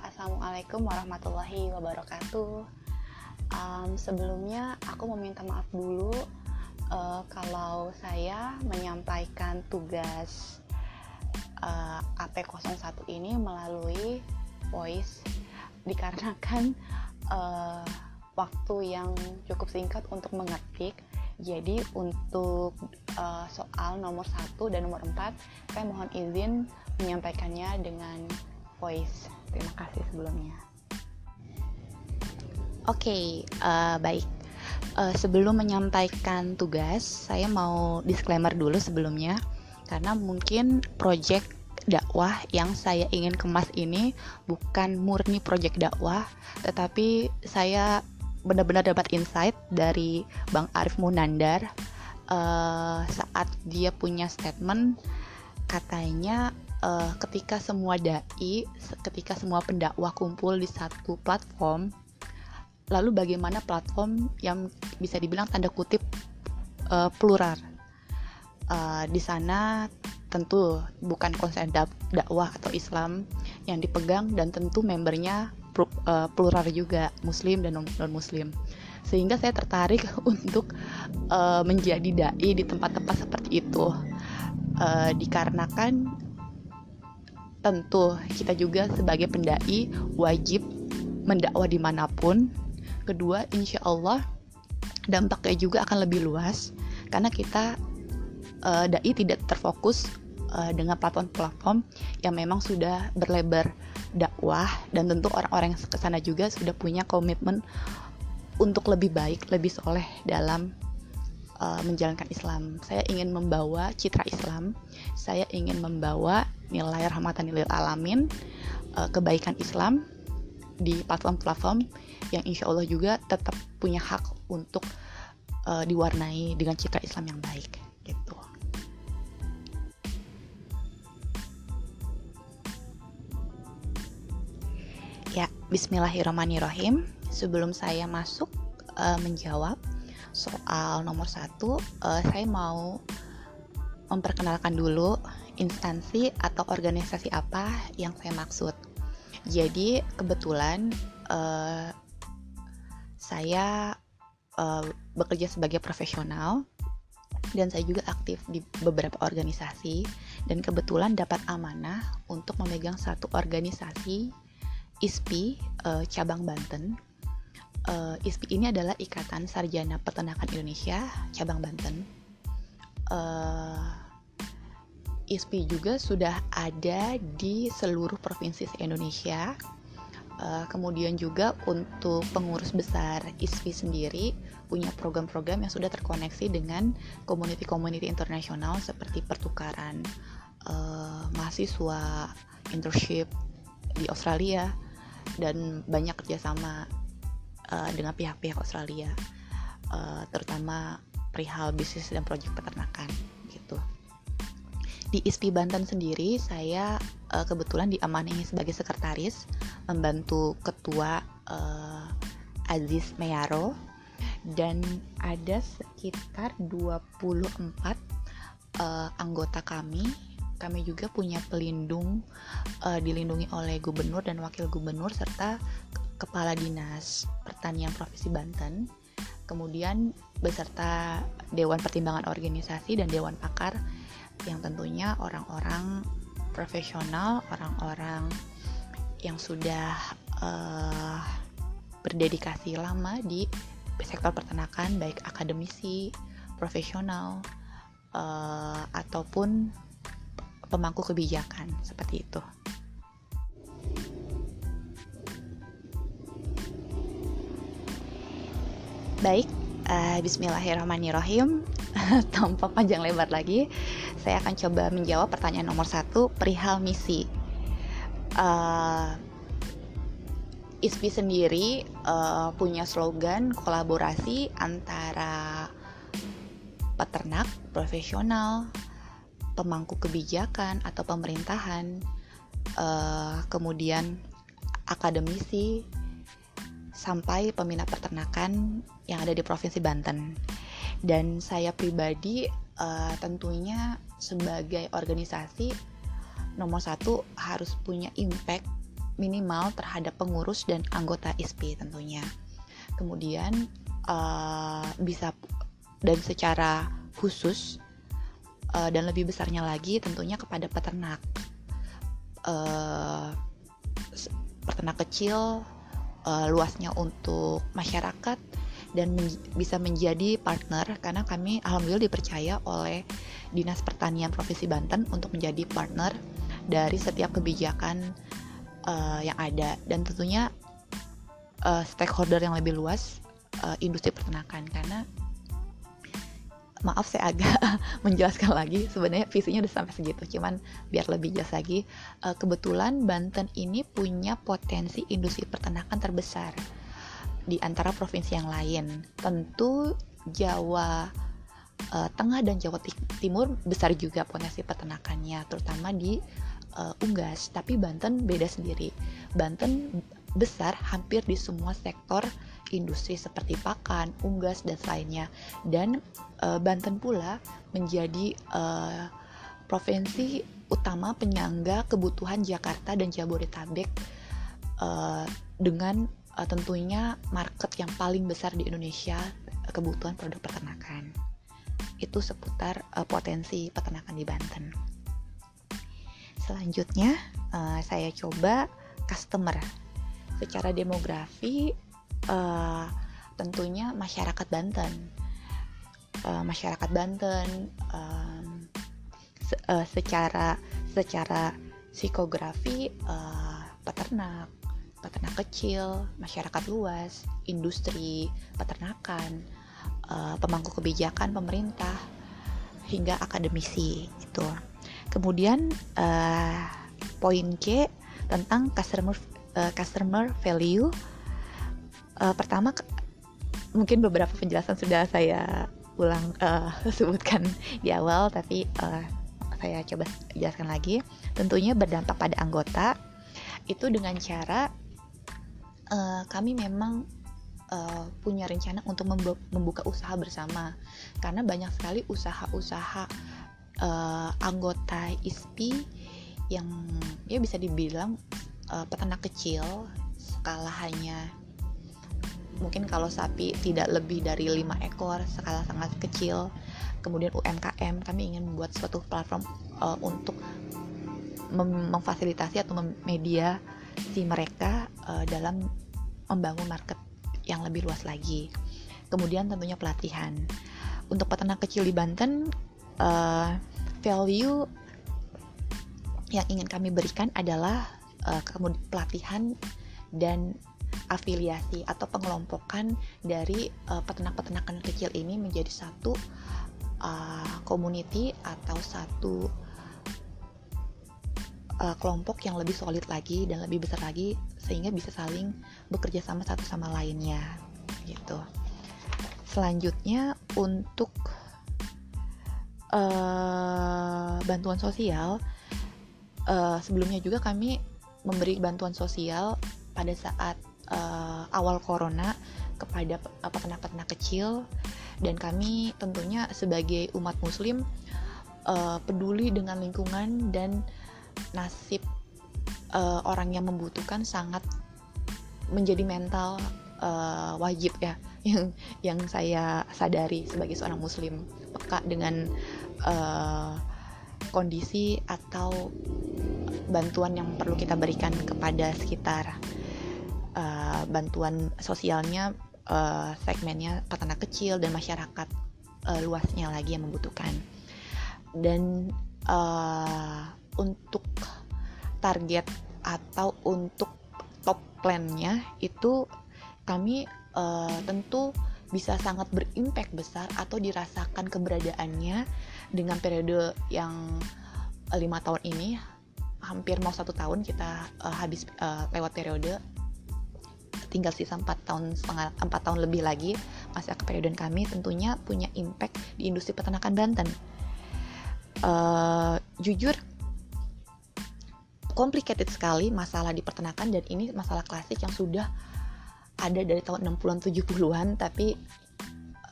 Assalamualaikum warahmatullahi wabarakatuh. Um, Sebelumnya aku meminta maaf dulu uh, Kalau saya menyampaikan tugas uh, AP01 ini melalui voice Dikarenakan uh, waktu yang cukup singkat untuk mengetik. Jadi untuk uh, soal nomor 1 dan nomor 4 saya mohon izin menyampaikannya dengan voice. Terima kasih sebelumnya. Oke, okay, uh, eh, baik. Uh, sebelum menyampaikan tugas, saya mau disclaimer dulu sebelumnya karena mungkin project dakwah yang saya ingin kemas ini bukan murni project dakwah, tetapi saya benar-benar dapat insight dari Bang Arif Munandar uh, saat dia punya statement katanya uh, ketika semua dai, ketika semua pendakwah kumpul di satu platform, lalu bagaimana platform yang bisa dibilang tanda kutip uh, plural. Uh, di sana tentu bukan konsep dakwah atau Islam yang dipegang dan tentu membernya plural juga Muslim dan non Muslim sehingga saya tertarik untuk uh, menjadi dai di tempat-tempat seperti itu uh, dikarenakan tentu kita juga sebagai pendai wajib mendakwah di mana pun. Kedua insya Allah dampaknya juga akan lebih luas karena kita uh, dai tidak terfokus uh, dengan platform-platform yang memang sudah berlebar dakwah dan tentu orang-orang yang ke sana juga sudah punya komitmen untuk lebih baik, lebih soleh dalam uh, menjalankan Islam. Saya ingin membawa citra Islam, saya ingin membawa nilai rahmatan lil alamin uh, kebaikan Islam di platform-platform yang insya Allah juga tetap punya hak untuk uh, diwarnai dengan citra Islam yang baik gitu. Ya, Bismillahirrahmanirrahim. Sebelum saya masuk uh, menjawab soal nomor satu, uh, saya mau memperkenalkan dulu instansi atau organisasi apa yang saya maksud. Jadi kebetulan uh, saya uh, bekerja sebagai profesional dan saya juga aktif di beberapa organisasi dan kebetulan dapat amanah untuk memegang satu organisasi ISPI uh, cabang Banten. Uh, ISPI ini adalah Ikatan Sarjana Peternakan Indonesia cabang Banten. Uh, ISPI juga sudah ada di seluruh provinsi se-Indonesia. Uh, kemudian juga untuk pengurus besar ISPI sendiri punya program-program yang sudah terkoneksi dengan community-community internasional seperti pertukaran uh, mahasiswa, internship di Australia, dan banyak kerjasama uh, dengan pihak-pihak Australia, uh, terutama perihal bisnis dan proyek peternakan gitu. Di ISPI Banten sendiri saya uh, kebetulan diamanahi sebagai sekretaris membantu ketua uh, Aziz Meyaro dan ada sekitar 24 uh, eh, anggota kami kami juga punya pelindung uh, dilindungi oleh gubernur dan wakil gubernur serta kepala dinas pertanian provinsi Banten. Kemudian beserta dewan pertimbangan organisasi dan dewan pakar yang tentunya orang-orang profesional, orang-orang yang sudah uh, berdedikasi lama di sektor peternakan, baik akademisi, profesional, uh, ataupun pemangku kebijakan seperti itu. Baik, uh, Bismillahirrahmanirrahim. Tanpa panjang lebar lagi, saya akan coba menjawab pertanyaan nomor satu perihal misi. Uh, ISPI sendiri uh, punya slogan kolaborasi antara peternak profesional, pemangku kebijakan atau pemerintahan, uh, kemudian akademisi, sampai peminat peternakan yang ada di Provinsi Banten. Dan saya pribadi uh, tentunya sebagai organisasi nomor satu harus punya impact minimal terhadap pengurus dan anggota ISP tentunya. Kemudian uh, bisa dan secara khusus uh, dan lebih besarnya lagi tentunya kepada peternak. Uh, peternak kecil uh, luasnya untuk masyarakat dan men bisa menjadi partner karena kami alhamdulillah dipercaya oleh Dinas Pertanian Provinsi Banten untuk menjadi partner dari setiap kebijakan uh, yang ada dan tentunya uh, stakeholder yang lebih luas uh, industri peternakan karena maaf saya agak menjelaskan lagi. Sebenarnya visinya udah sampai segitu cuman biar lebih jelas lagi. Uh, kebetulan Banten ini punya potensi industri peternakan terbesar di antara provinsi yang lain. Tentu Jawa uh, Tengah dan Jawa Timur besar juga potensi peternakannya terutama di uh, Unggas. Tapi Banten beda sendiri. Banten besar hampir di semua sektor industri seperti pakan, unggas dan lainnya. Dan uh, Banten pula menjadi uh, provinsi utama penyangga kebutuhan Jakarta dan Jabodetabek uh, dengan uh, tentunya market yang paling besar di Indonesia kebutuhan produk peternakan. Itu seputar uh, potensi peternakan di Banten. Selanjutnya uh, saya coba customer secara demografi uh, tentunya masyarakat Banten. Uh, masyarakat Banten um, se uh, secara secara psikografi uh, peternak peternak kecil masyarakat luas industri peternakan uh, pemangku kebijakan pemerintah hingga akademisi itu kemudian uh, poin C tentang customer uh, customer value uh, pertama mungkin beberapa penjelasan sudah saya ulang uh, sebutkan di awal tapi uh, saya coba jelaskan lagi. Tentunya berdampak pada anggota itu dengan cara uh, kami memang uh, punya rencana untuk membuka usaha bersama. Karena banyak sekali usaha-usaha uh, anggota ISPI yang ya bisa dibilang uh, peternak kecil skala hanya mungkin kalau sapi tidak lebih dari lima ekor skala sangat kecil kemudian UMKM kami ingin membuat suatu platform uh, untuk mem memfasilitasi atau memediasi mereka uh, dalam membangun market yang lebih luas lagi. Kemudian tentunya pelatihan. Untuk peternak kecil di Banten uh, value yang ingin kami berikan adalah uh, pelatihan dan afiliasi atau pengelompokan dari uh, peternak-peternakan kecil ini menjadi satu uh, community atau satu uh, kelompok yang lebih solid lagi dan lebih besar lagi sehingga bisa saling bekerja sama satu sama lainnya gitu. Selanjutnya untuk uh, bantuan sosial uh, sebelumnya juga kami memberi bantuan sosial pada saat uh, awal corona kepada peternak-peternak kecil. Dan kami tentunya sebagai umat muslim uh, peduli dengan lingkungan dan nasib uh, orang yang membutuhkan sangat menjadi mental uh, wajib ya yang yang saya sadari sebagai seorang muslim. Peka dengan uh, kondisi atau bantuan yang perlu kita berikan kepada sekitar uh, bantuan sosialnya uh, segmennya peternak kecil dan masyarakat uh, luasnya lagi yang membutuhkan. Dan uh, untuk target atau untuk top plannya itu kami uh, tentu bisa sangat berimpact besar atau dirasakan keberadaannya dengan periode yang lima tahun ini. Hampir mau satu tahun kita uh, habis uh, lewat periode tinggal sisa 4 tahun setengah 4 tahun lebih lagi masa keperiodon kami tentunya punya impact di industri peternakan Banten. Uh, jujur complicated sekali masalah di peternakan dan ini masalah klasik yang sudah ada dari tahun 60-an 70-an tapi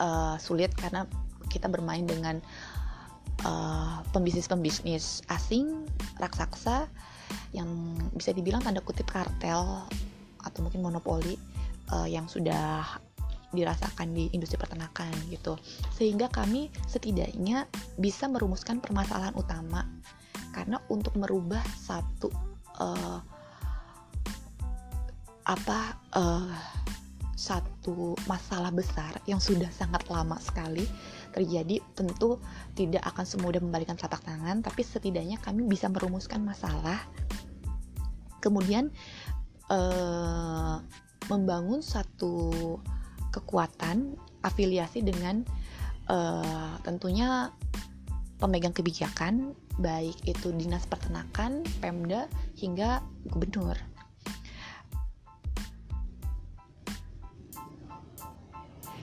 uh, sulit karena kita bermain dengan uh, pembisnis-pembisnis asing raksasa yang bisa dibilang tanda kutip kartel atau mungkin monopoli uh, yang sudah dirasakan di industri peternakan gitu. Sehingga kami setidaknya bisa merumuskan permasalahan utama. Karena untuk merubah satu uh, apa uh, satu masalah besar yang sudah sangat lama sekali terjadi tentu tidak akan semudah membalikan telapak tangan tapi setidaknya kami bisa merumuskan masalah. Kemudian uh, membangun satu kekuatan afiliasi dengan uh, tentunya pemegang kebijakan baik itu dinas peternakan, Pemda hingga gubernur.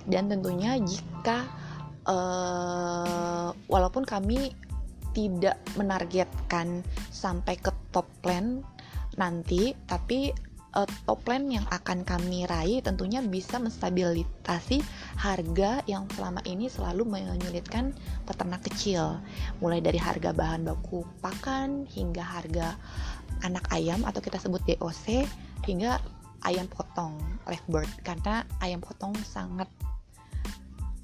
Dan tentunya jika uh, walaupun kami tidak menargetkan sampai ke top plan nanti, tapi uh, top line yang akan kami raih tentunya bisa menstabilitasi harga yang selama ini selalu menyulitkan peternak kecil. Mulai dari harga bahan baku pakan hingga harga anak ayam atau kita sebut DOC hingga ayam potong live bird karena ayam potong sangat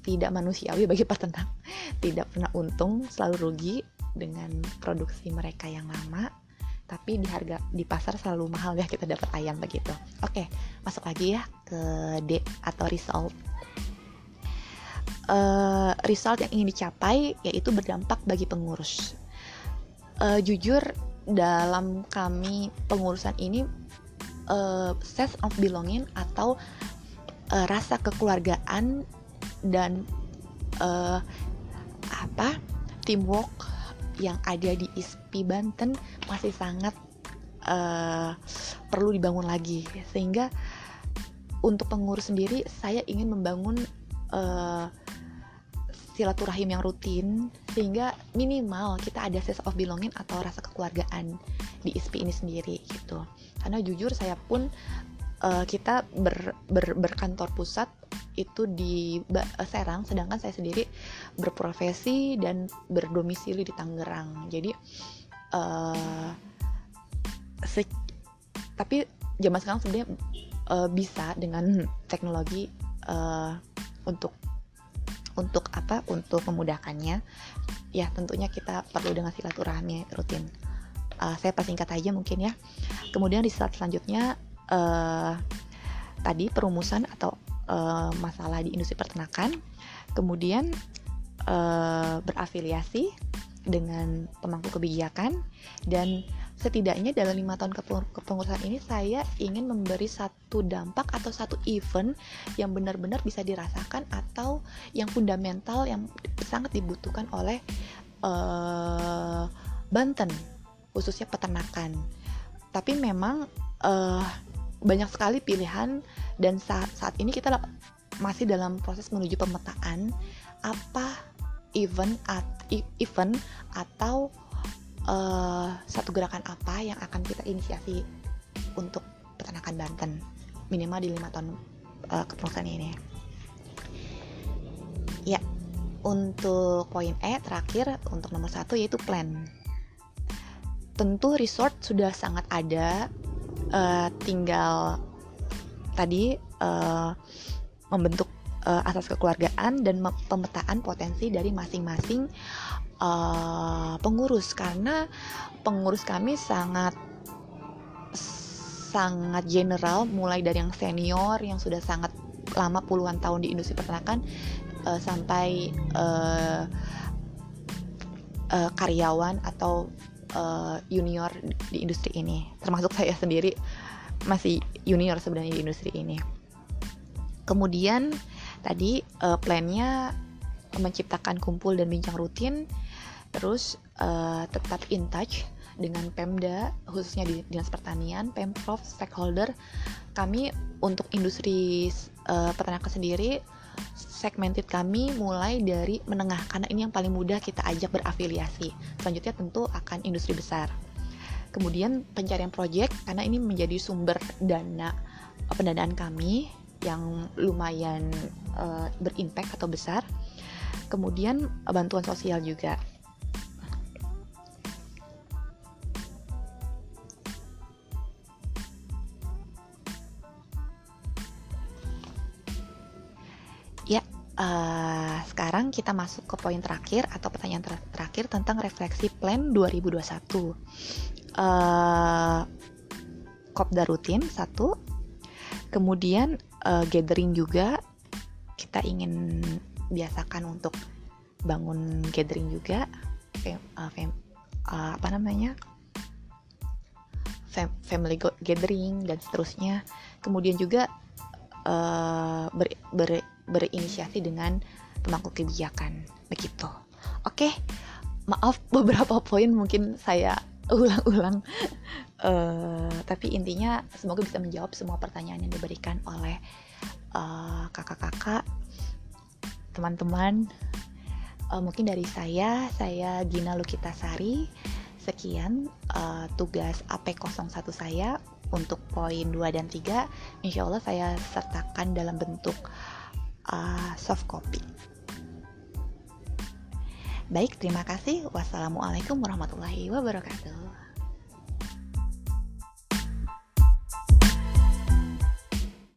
tidak manusiawi bagi peternak. Tidak pernah untung selalu rugi dengan produksi mereka yang lama tapi di harga di pasar selalu mahal ya kita dapat ayam begitu. Oke, masuk lagi ya ke D atau result. Uh, result yang ingin dicapai yaitu berdampak bagi pengurus. Uh, jujur dalam kami pengurusan ini uh, sense of belonging atau uh, rasa kekeluargaan dan uh, apa teamwork yang ada di ISPI Banten masih sangat uh, perlu dibangun lagi. Sehingga untuk pengurus sendiri saya ingin membangun uh, silaturahim yang rutin sehingga minimal kita ada sense of belonging atau rasa kekeluargaan di ISPI ini sendiri gitu. Karena jujur saya pun uh, kita ber, ber, berkantor pusat itu di Serang sedangkan saya sendiri berprofesi dan berdomisili di Tangerang. Jadi uh, tapi zaman sekarang sebenarnya uh, bisa dengan teknologi uh, untuk untuk apa? Untuk memudahkannya. Ya tentunya kita perlu dengan silaturahmi rutin. Uh, saya persingkat aja mungkin ya. Kemudian di saat selanjutnya uh, tadi perumusan atau uh, masalah di industri peternakan, kemudian uh, berafiliasi dengan pemangku kebijakan dan setidaknya dalam lima tahun kepengurusan ini saya ingin memberi satu dampak atau satu event yang benar-benar bisa dirasakan atau yang fundamental yang sangat dibutuhkan oleh uh, Banten khususnya peternakan. Tapi memang uh, banyak sekali pilihan dan saat saat ini kita masih dalam proses menuju pemetaan apa event at, event atau uh, satu gerakan apa yang akan kita inisiasi untuk peternakan Banten minimal di lima tahun uh, kepengurusan ini. Ya untuk poin E terakhir untuk nomor satu yaitu plan. Tentu resort sudah sangat ada uh, tinggal tadi uh, membentuk uh, asas kekeluargaan dan pemetaan potensi dari masing-masing uh, pengurus. Karena pengurus kami sangat sangat general mulai dari yang senior yang sudah sangat lama puluhan tahun di industri peternakan uh, sampai uh, uh, karyawan atau uh, junior di industri ini. Termasuk saya sendiri masih junior sebenarnya di industri ini. Kemudian tadi uh, plannya menciptakan kumpul dan bincang rutin terus uh, tetap in touch dengan Pemda khususnya di Dinas Pertanian, Pemprov, stakeholder. Kami untuk industri uh, peternakan sendiri segmented kami mulai dari menengah karena ini yang paling mudah kita ajak berafiliasi. Selanjutnya tentu akan industri besar. Kemudian pencarian proyek karena ini menjadi sumber dana pendanaan kami yang lumayan uh, berimpact atau besar. Kemudian bantuan sosial juga. Uh, sekarang kita masuk ke poin terakhir atau pertanyaan ter terakhir tentang refleksi plan 2021. Uh, kopda rutin satu, kemudian uh, gathering juga kita ingin biasakan untuk bangun gathering juga, fam, uh, fam, uh, apa namanya fam, family gathering dan seterusnya. Kemudian juga uh, ber, ber, berinisiasi dengan pemangku kebijakan begitu. Oke, maaf beberapa poin mungkin saya ulang-ulang, uh, tapi intinya semoga bisa menjawab semua pertanyaan yang diberikan oleh uh, kakak-kakak, teman-teman. Uh, mungkin dari saya, saya Gina Lukitasari. Sekian uh, tugas AP01 saya untuk poin 2 dan 3. Insya Allah saya sertakan dalam bentuk uh, soft copy. Baik, terima kasih. Wassalamualaikum warahmatullahi wabarakatuh.